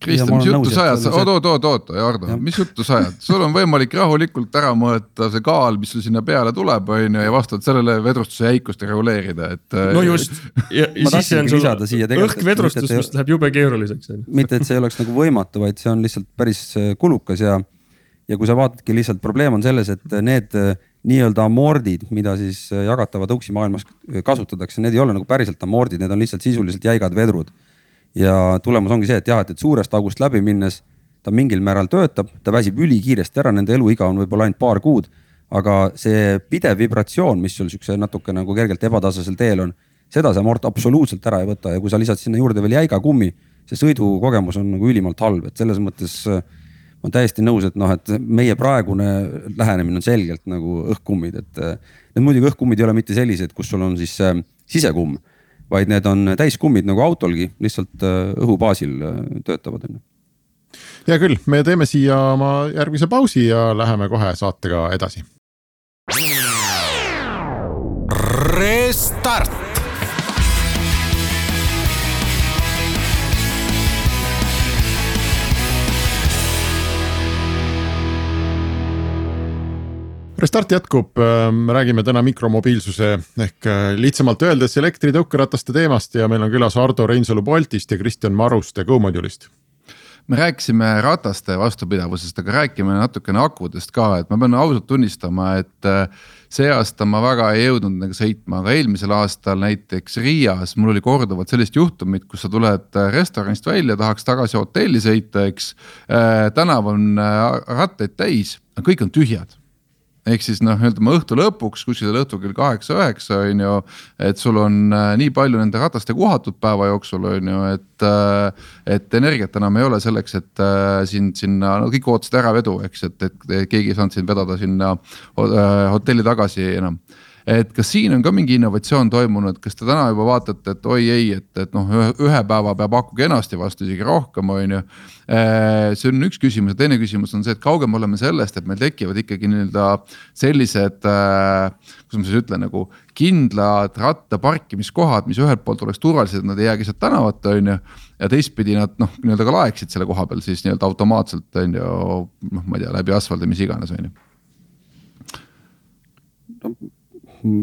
Kristjan, mis juttu sa ajad, oot, oot, oot, oot, Hardo, mis juttu sa ajad, sul on võimalik rahulikult ära mõõta see kaal, mis sul sinna peale tuleb, on ju, ja vastavalt sellele vedrustuse jäikust reguleerida, et. Äh, no just, ja, ja siis see on sul õhkvedrustus, mis läheb jube keeruliseks. mitte, et see oleks nagu võimatu, vaid see on lihtsalt päris äh, kulukas ja, ja kui sa vaatadki lihtsalt probleem on selles, et need äh, nii-öelda amordid, mida siis jagatava tõuksi maailmas kasutatakse, need ei ole nagu päriselt amordid, need on lihtsalt sisuliselt jäigad vedrud ja tulemus ongi see, et jah, et, et suurest august läbi minnes ta mingil määral töötab, ta väsib ülikiiresti ära, nende eluiga on võib-olla ainult paar kuud. aga see pidev vibratsioon, mis sul siukse natuke nagu kergelt ebatasasel teel on, seda see mort absoluutselt ära ei võta ja kui sa lisad sinna juurde veel jäiga kummi, see sõidukogemus on nagu ülimalt halb, et selles mõttes äh, ma olen täiesti nõus, et noh, et meie praegune lähenemine on selgelt nagu õhkkummid, et. Need muidugi õhkkummid ei ole mitte sellised, kus sul on siis äh, sisekumm vaid need on täiskummid nagu autolgi, lihtsalt õhu baasil töötavad on ju hea küll, me teeme siia oma järgmise pausi ja läheme kohe saatega edasi. Restart. Restart jätkub, ähm, räägime täna mikromobiilsuse ehk äh, lihtsamalt öeldes elektritõukerataste teemast ja meil on külas Ardo Reinsalu Boltist ja Kristjan Maruste GoModulist. Me rääkisime rataste vastupidavusest, aga räägime natukene akudest ka, et ma pean ausalt tunnistama, et äh, see aasta ma väga ei jõudnud nendega sõitma, aga eelmisel aastal näiteks Riias mul oli korduvalt sellist juhtumit, kus sa tuled äh, restoranist välja, tahaks tagasi hotelli sõita, eks. tänav on rattaid täis, kõik on tühjad ehk siis noh, ütleme õhtu lõpuks kuskil õhtul kell kaheksa-üheksa on ju. et sul on äh, nii palju nende rataste kohatud päeva jooksul on ju, et äh,, et energiat enam ei ole selleks, et äh, sind sinna, no kõik ootasid äravedu, eks, et, et keegi ei saanud sind vedada sinna hotelli tagasi enam et kas siin on ka mingi innovatsioon toimunud, kas te täna juba vaatate, et oi ei, et, et noh, ühe päeva peab aku kenasti vastu, isegi rohkem, on ju. Äh, see on üks küsimus ja teine küsimus on see, et kaugel me oleme sellest, et meil tekivad ikkagi nii-öelda sellised äh,, kuidas ma siis ütlen nagu kindlad ratta parkimiskohad, mis ühelt poolt oleks turvalised, nad ei jää keset tänavat, on ju. ja teistpidi nad noh, nii-öelda ka laeksid selle koha peal siis nii-öelda automaatselt on ju, noh, ma ei tea, läbi asfaldi, mis iganes, on ju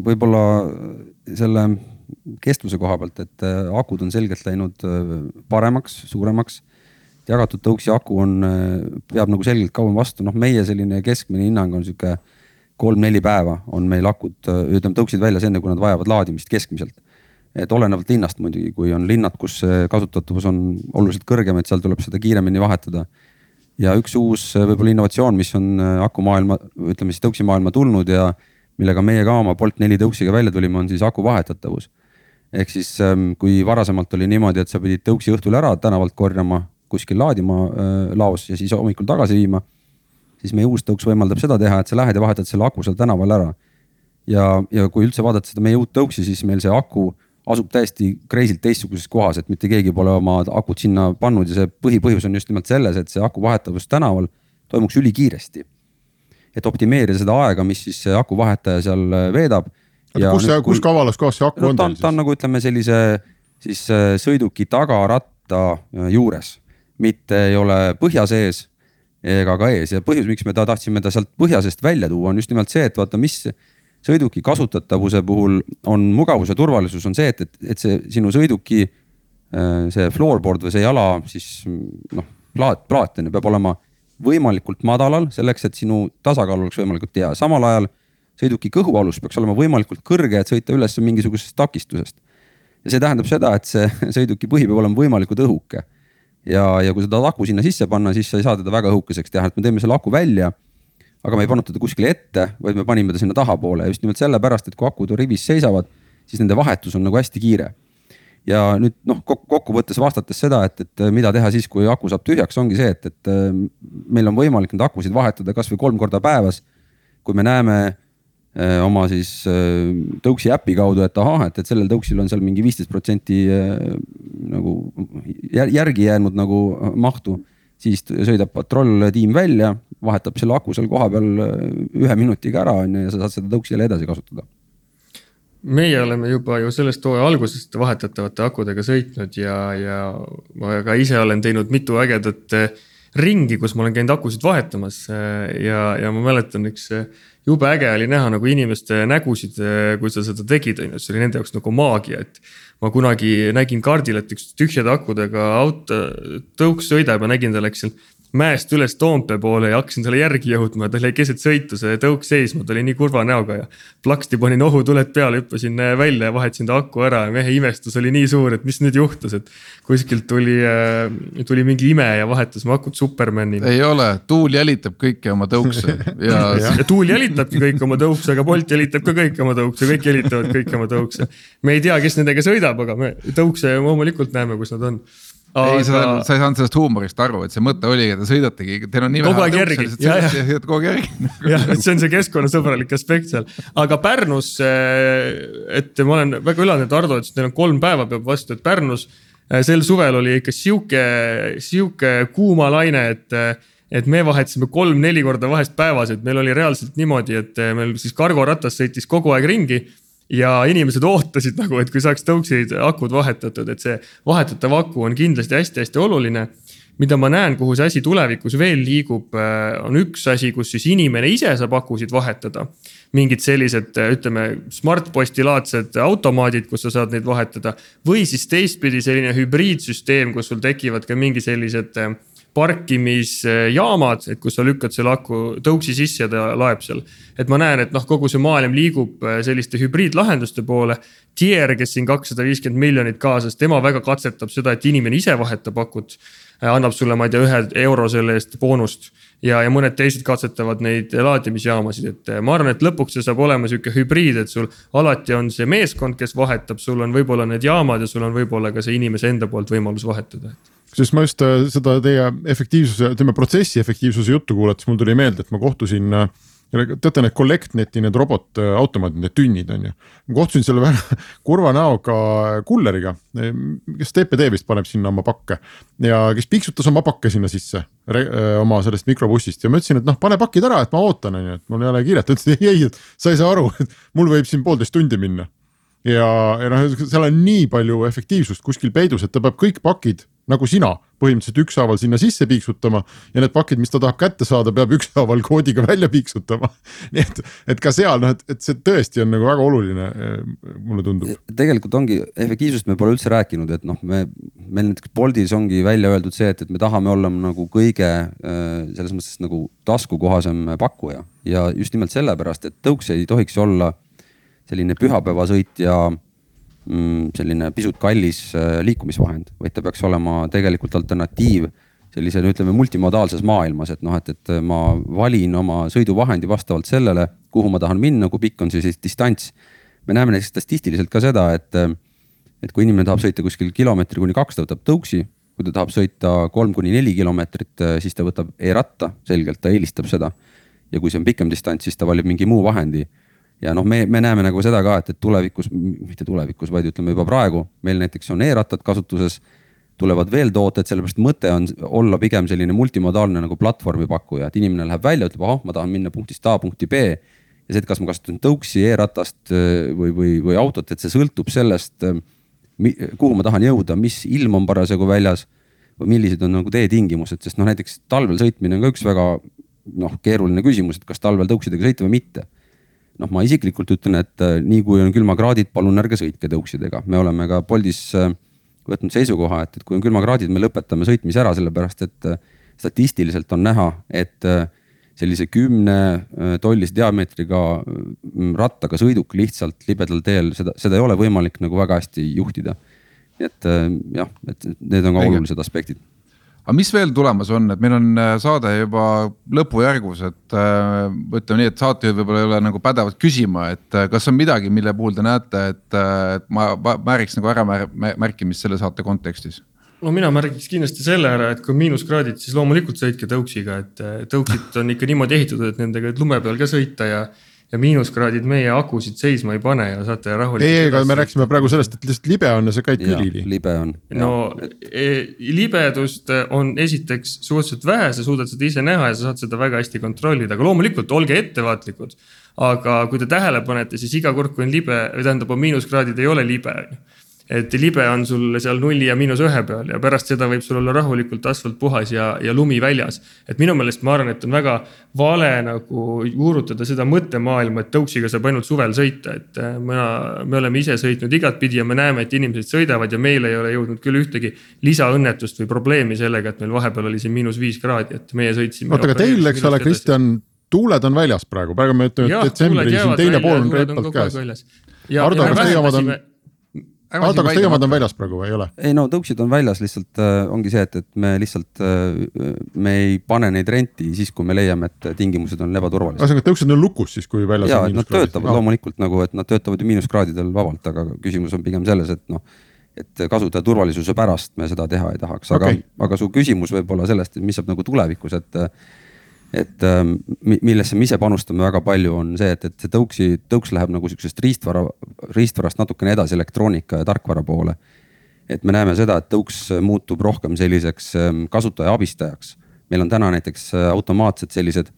võib-olla selle kestvuse koha pealt, et äh, akud on selgelt läinud äh, paremaks, suuremaks. jagatud tõuksi aku on, äh, peab nagu selgelt kauem vastu, noh, meie selline keskmine hinnang on sihuke kolm-neli päeva on meil akud, ütleme tõuksid väljas enne, kui nad vajavad laadimist keskmiselt. et olenevalt linnast muidugi, kui on linnad, kus kasutatavus on oluliselt kõrgem, et seal tuleb seda kiiremini vahetada. ja üks uus võib-olla innovatsioon, mis on akumaailma, ütleme siis tõuksimaailma tulnud ja millega meie ka oma Bolt neli tõuksiga välja tulime, on siis aku vahetatavus. ehk siis ähm, kui varasemalt oli niimoodi, et sa pidid tõuksi õhtul ära tänavalt korjama, kuskil laadima äh, laos ja siis hommikul tagasi viima. siis meie uus tõuks võimaldab seda teha, et sa lähed ja vahetad selle aku seal tänaval ära. ja, ja kui üldse vaadata seda meie uut tõuksi, siis meil see aku asub täiesti crazy'lt teistsuguses kohas, et mitte keegi pole oma akut sinna pannud ja see põhipõhjus on just nimelt selles, et see aku vahetavus tänaval toimuks ülikiiresti et optimeerida seda aega, mis siis aku vahetaja seal äh, veedab. kus see, kus kavalas kohas see aku no, on teil siis? ta on nagu ütleme sellise siis äh, sõiduki tagaratta äh, juures, mitte ei ole põhja sees ega ka ees ja põhjus, miks me ta tahtsime ta sealt põhja seest välja tuua, on just nimelt see, et vaata, mis sõiduki kasutatavuse puhul on mugavus ja turvalisus on see, et, et, et see sinu sõiduki see floorboard või see jala siis noh, plaat, plaat on ju, peab olema võimalikult madalal, selleks et sinu tasakaal oleks võimalikult hea, samal ajal sõiduki kõhualus peaks olema võimalikult kõrge, et sõita üles mingisugusest takistusest. ja see tähendab seda, et see sõiduki põhi peab olema võimalikult õhuke. ja, ja kui seda aku sinna sisse panna, siis sa ei saa teda väga õhukeseks teha, et me teeme selle aku välja. aga me ei pannud teda kuskile ette, vaid me panime ta sinna tahapoole just nimelt sellepärast, et kui akud rivis seisavad, siis nende vahetus on nagu hästi kiire ja nüüd noh, kokkuvõttes vastates seda, et, et mida teha siis, kui aku saab tühjaks, ongi see, et, et äh, meil on võimalik neid akusid vahetada kasvõi kolm korda päevas. kui me näeme äh, oma siis äh, tõuksi äpi kaudu, et ahah, et, et sellel tõuksil on seal mingi viisteist protsenti nagu järgi jäänud nagu mahtu. siis sõidab patrulltiim välja, vahetab selle aku seal kohapeal ühe minutiga ära on ju ja sa saad seda tõuksi jälle edasi kasutada meie oleme juba ju sellest hooaja algusest vahetatavate akudega sõitnud ja, ja ma ka ise olen teinud mitu ägedat eh, ringi, kus ma olen käinud akusid vahetamas. Eh, ja, ja ma mäletan, üks eh, jube äge oli näha nagu inimeste nägusid, kui sa seda tegid, on ju, see oli nende jaoks nagu maagia, et. ma kunagi nägin kaardil, et üks tühjade akudega auto, tõuks sõidab ja nägin, ta läks seal mäest üles Toompea poole ja hakkasin talle järgi jõudma, ta jäi keset sõitu, see tõuk seisma, ta oli nii kurva näoga ja. plaksti panin ohutuled peale, hüppasin äh, välja ja vahetasin ta aku ära ja mehe imestus oli nii suur, et mis nüüd juhtus, et. kuskilt tuli, äh, tuli mingi ime ja vahetas mu akut Supermanile. ei ole, tuul jälitab kõiki oma tõukse ja ja tuul jälitabki kõiki oma tõukse, aga Bolt jälitab ka kõiki oma tõukse, kõik jälitavad kõiki oma tõukse. me ei tea, kes nendega sõidab, aga me tõukse loomulikult näeme, kus nad on ei Aga- sa, sa ei saanud sellest huumorist aru, et see mõte oligi, et te sõidategi, teil on nii Kogu vähe sõidate ja sõidate kogu aeg järgi. Jah, et see on see keskkonnasõbralik aspekt seal, aga Pärnus, et ma olen väga üllatunud, et Ardo ütles, et neil on kolm päeva peab vastu, et Pärnus eh, sel suvel oli ikka sihuke, sihuke kuumalaine, et et me vahetasime kolm-neli korda vahest päevas, et meil oli reaalselt niimoodi, et eh, meil siis kargoratas sõitis kogu aeg ringi ja inimesed ootasid nagu, et kui saaks tõuksid akud vahetatud, et see vahetatav aku on kindlasti hästi-hästi oluline mida ma näen, kuhu see asi tulevikus veel liigub, on üks asi, kus siis inimene ise saab akusid vahetada. mingid sellised, ütleme, Smartposti-laadsed automaadid, kus sa saad neid vahetada või siis teistpidi selline hübriidsüsteem, kus sul tekivad ka mingi sellised äh, parkimisjaamad, et kus sa lükkad selle aku tõuksi sisse ja ta laeb seal. et ma näen, et noh, kogu see maailm liigub äh, selliste hübriidlahenduste poole. Tier, kes siin kakssada viiskümmend miljonit kaasas, tema väga katsetab seda, et inimene ise vahetab akut. annab sulle, ma ei tea, ühe euro selle eest boonust ja, ja mõned teised katsetavad neid laadimisjaamasid, et äh, ma arvan, et lõpuks see saab olema sihuke hübriid, et sul alati on see meeskond, kes vahetab, sul on võib-olla need jaamad ja sul on võib-olla ka see inimese enda poolt võimalus vahetada. Sest ma just äh, seda teie efektiivsuse, ütleme protsessi efektiivsuse juttu kuulates mul tuli meelde, et ma kohtusin äh, teate need CollectNeti need robotautomaadid, need tünnid on ju. ma kohtusin selle väga kurva näoga kulleriga, kes TPD vist paneb sinna oma pakke ja kes piiksutas oma pakke sinna sisse oma sellest mikrobussist. Ja ma ütlesin, et noh, pane pakid ära, et ma ootan, on ju, et mul ei ole kiiret, ta ütles ei, ei, et sa ei saa aru, et mul võib siin poolteist tundi minna. Ja, ja noh, seal on nii palju efektiivsust kuskil peidus, et ta peab kõik pakid nagu sina põhimõtteliselt ükshaaval sinna sisse piiksutama ja need pakid, mis ta tahab kätte saada, peab ükshaaval koodiga välja piiksutama. nii et, et ka seal noh, et, et see tõesti on nagu väga oluline, mulle tundub. tegelikult ongi efektiivsust me pole üldse rääkinud, et noh, me meil näiteks Boltis ongi välja öeldud see, et, et me tahame olla nagu kõige äh, selles mõttes nagu taskukohasem pakkuja ja just nimelt sellepärast, et tõuks ei tohiks olla selline pühapäevasõit ja selline pisut kallis äh, liikumisvahend, vaid ta peaks olema tegelikult alternatiiv sellisele, ütleme multimodaalses maailmas, et noh, et, et ma valin oma sõiduvahendi vastavalt sellele, kuhu ma tahan minna, kui pikk on see siis distants. me näeme näiteks statistiliselt ka seda, et, et kui inimene tahab sõita kuskil kilomeetri kuni kaks, ta võtab tõuksi. kui ta tahab sõita kolm kuni neli kilomeetrit, siis ta võtab e-ratta, selgelt ta eelistab seda. ja kui see on pikem distants, siis ta valib mingi muu vahendi ja noh, me, me näeme nagu seda ka, et, et tulevikus, mitte tulevikus, vaid ütleme juba praegu meil näiteks on e-rattad kasutuses tulevad veel tooted, sellepärast mõte on olla pigem selline multimodaalne nagu platvormi pakkuja, et inimene läheb välja, ütleb, ahah, ma tahan minna punktist A punkti B. ja see, et kas ma kasutan tõuksi e, e-ratast või, või, või autot, et see sõltub sellest, kuhu ma tahan jõuda, mis ilm on parasjagu väljas või millised on nagu teetingimused, sest noh, näiteks talvel sõitmine on ka üks väga noh, keeruline küsimus, et kas talvel tõuksidega sõita või mitte noh, ma isiklikult ütlen, et äh, nii kui on külmakraadid, palun ärge sõitke tõuksidega, me oleme ka Boltis äh, võtnud seisukoha, et, et kui on külmakraadid, me lõpetame sõitmise ära, sellepärast et äh, statistiliselt on näha, et sellise kümne tollise diameetriga mm, rattaga sõiduk lihtsalt libedal teel, seda, seda ei ole võimalik nagu väga hästi juhtida. nii et jah, et need on ka Õige. olulised aspektid aga mis veel tulemas on, et meil on äh, saade juba lõpujärgus, et äh, ütleme nii, et saatejuhid võib-olla ei ole nagu pädevad küsima, et äh, kas on midagi, mille puhul te näete, et, et ma määriks nagu ära mär- mä- märkimist selle saate kontekstis? no mina märgiks kindlasti selle ära, et kui miinuskraadid, siis loomulikult sõitke tõuksiga, et eh, tõuksid on ikka niimoodi ehitatud, et nendega lume peal ka sõita ja. Ja miinuskraadid meie akusid seisma ei pane ja saate rahulikult. ei, ega me rääkisime praegu sellest, et lihtsalt libe on ja sa käid külili. libe on. no e, libedust on esiteks suhteliselt vähe, sa suudad seda ise näha ja sa saad seda väga hästi kontrollida, aga loomulikult olge ettevaatlikud. aga kui te tähele panete, siis iga kord, kui on libe või tähendab, on miinuskraadid, ei ole libe on ju et libe on sul seal nulli ja miinus ühe peal ja pärast seda võib sul olla rahulikult asfalt puhas ja, ja lumi väljas. et minu meelest ma arvan, et on väga vale nagu juurutada seda mõttemaailma, et tõuksiga saab ainult suvel sõita, et äh, mina, me oleme ise sõitnud igatpidi ja me näeme, et inimesed sõidavad ja meil ei ole jõudnud küll ühtegi lisaõnnetust või probleemi sellega, et meil vahepeal oli siin miinus viis kraadi, et meie sõitsime. oota, aga teil, eks ole, Kristjan, tuuled on väljas praegu, praegu me ütleme, et detsembri siin teine pool on reipalt käes. Ardo, kas teie omad on- Ardo, kas teie omad on väljas praegu või ei ole? ei no tõuksid on väljas, lihtsalt äh, ongi see, et, et me lihtsalt äh,, me ei pane neid renti siis, kui me leiame, et tingimused on ebaturvalised. ühesõnaga, tõuksed on lukus siis, kui väljas ja, on et nad töötavad loomulikult nagu, et nad töötavad ju miinuskraadidel vabalt, aga küsimus on pigem selles, et noh, et kasutaja turvalisuse pärast me seda teha ei tahaks, aga okay., aga su küsimus võib-olla sellest, et mis saab nagu tulevikus, et et ähm, millesse me ise panustame väga palju, on see, et, et see tõuksi, tõuks läheb nagu sihukesest riistvara, riistvarast natukene edasi elektroonika ja tarkvara poole. et me näeme seda, et tõuks muutub rohkem selliseks ähm, kasutaja abistajaks. meil on täna näiteks äh, automaatsed sellised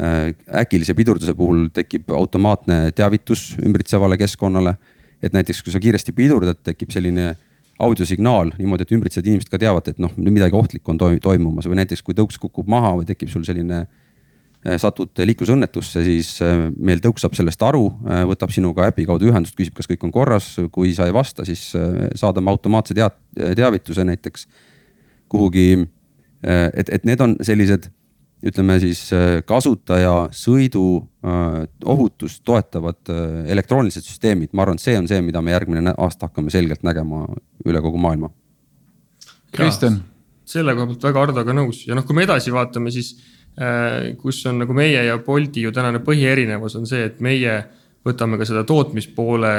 äh, äkilise pidurduse puhul tekib automaatne teavitus ümbritsevale keskkonnale. et näiteks, kui sa kiiresti pidurdad, tekib selline audiosignaal niimoodi, et ümbritsevad inimesed ka teavad, et noh, midagi ohtlikku on toimumas või näiteks kui tõuks kukub maha või tekib sul selline äh, satud liiklusõnnetusse, siis äh, meil tõuks saab sellest aru, äh, võtab sinuga äpi kaudu ühendust, küsib, kas kõik on korras, kui sa ei vasta, siis saadame automaatse teavituse näiteks kuhugi. et, et need on sellised ütleme siis äh, kasutaja sõidu äh, ohutust toetavad äh, elektroonilised süsteemid, ma arvan, et see on see, mida me järgmine aasta hakkame selgelt nägema üle kogu maailma. Kristjan. selle koha pealt väga Hardoga nõus ja noh, kui me edasi vaatame, siis kus on nagu meie ja Bolti ju tänane põhierinevus on see, et meie võtame ka seda tootmispoole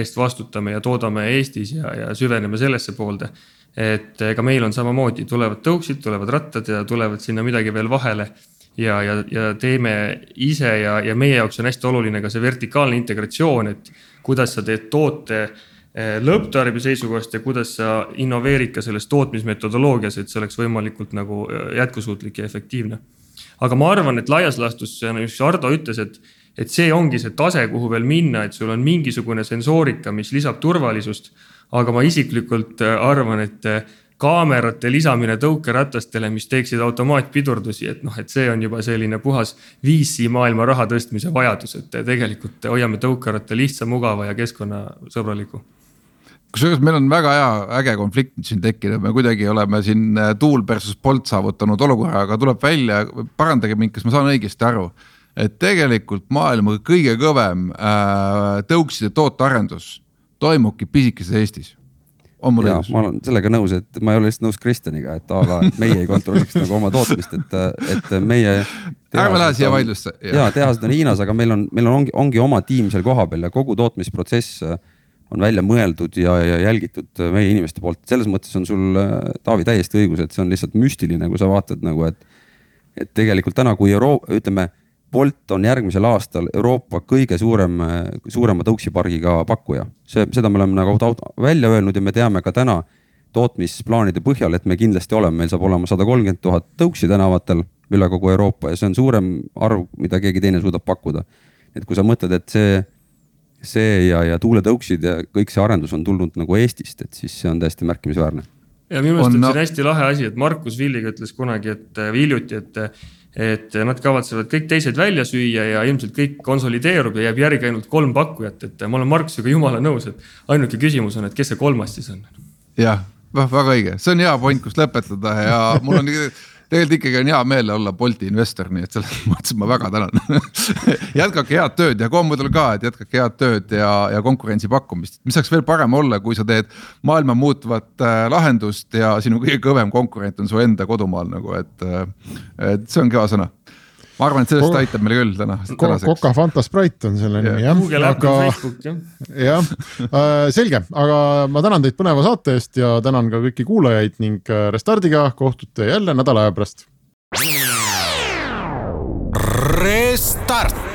eest vastutame ja toodame Eestis ja, ja süveneme sellesse poolde et ega meil on samamoodi, tulevad tõuksid, tulevad rattad ja tulevad sinna midagi veel vahele. ja, ja, ja teeme ise ja, ja meie jaoks on hästi oluline ka see vertikaalne integratsioon, et kuidas sa teed toote eh, lõpptarbija seisukohast ja kuidas sa innoveerid ka selles tootmismetodoloogias, et see oleks võimalikult nagu eh, jätkusuutlik ja efektiivne. aga ma arvan, et laias laastus, nagu Ardo ütles, et, et see ongi see tase, kuhu veel minna, et sul on mingisugune sensoorika, mis lisab turvalisust aga ma isiklikult äh, arvan, et äh, kaamerate lisamine tõukeratastele, mis teeksid automaatpidurdusi, et noh, et see on juba selline puhas 5C maailma raha tõstmise vajadus, et tegelikult hoiame tõukeratta lihtsa, mugava ja keskkonnasõbraliku kusjuures meil on väga hea äge konflikt siin tekkinud, me kuidagi oleme siin äh, Tool versus Bolt saavutanud olukorra, aga tuleb välja, parandage mind, kas ma saan õigesti aru. et tegelikult maailma kõige kõvem äh, tõukside tootearendus toimubki pisikeses Eestis on mul õigus? ma olen sellega nõus, et ma ei ole lihtsalt nõus Kristjaniga, et a la, et meie ei kontrolliks nagu oma tootmist, et, et meie. ärme lähe siia vaidlusse. ja tehased on Hiinas, aga meil on, meil on, ongi, ongi oma tiim seal kohapeal ja kogu tootmisprotsess on välja mõeldud ja, ja jälgitud meie inimeste poolt, selles mõttes on sul, Taavi, täiesti õigus, et see on lihtsalt müstiline, kui sa vaatad nagu, et. et tegelikult täna, kui Euro-, ütleme Bolt on järgmisel aastal Euroopa kõige suurem, suurema tõuksipargiga pakkuja. see, seda me oleme nagu välja öelnud ja me teame ka täna tootmisplaanide põhjal, et me kindlasti oleme, meil saab olema sada kolmkümmend tuhat tõuksi tänavatel üle kogu Euroopa ja see on suurem arv, mida keegi teine suudab pakkuda. et kui sa mõtled, et see, see ja, ja tuuletõuksid ja kõik see arendus on tulnud nagu Eestist, et siis see on täiesti märkimisväärne. ja minu meelest on, on see hästi lahe asi, et Markus Villiga ütles kunagi, et hiljuti, et et nad kavatsevad kõik teised välja süüa ja ilmselt kõik konsolideerub ja jääb järgi ainult kolm pakkujat, et ma olen Markusega jumala nõus, et ainuke küsimus on, et kes see kolmas siis on. jah, väga õige, see on hea point, kus lõpetada ja mul on tegelikult ikkagi on hea meel olla Bolti investor, nii et selles mõttes ma väga tänan. Jätkake head tööd ja Commodul ka, et jätkake head tööd ja, ja konkurentsi pakkumist, mis saaks veel parem olla, kui sa teed maailma muutvat äh, lahendust ja sinu kõige kõvem konkurent on su enda kodumaal nagu, et, äh, et see on kõva sõna ma arvan, et sellest Ko aitab meile küll täna. Coca Fanta Sprite on selle nimi jah. Aga... Jah äh,, selge, aga ma tänan teid põneva saate eest ja tänan ka kõiki kuulajaid ning äh, Restardiga kohtute jälle nädala aja pärast. Restart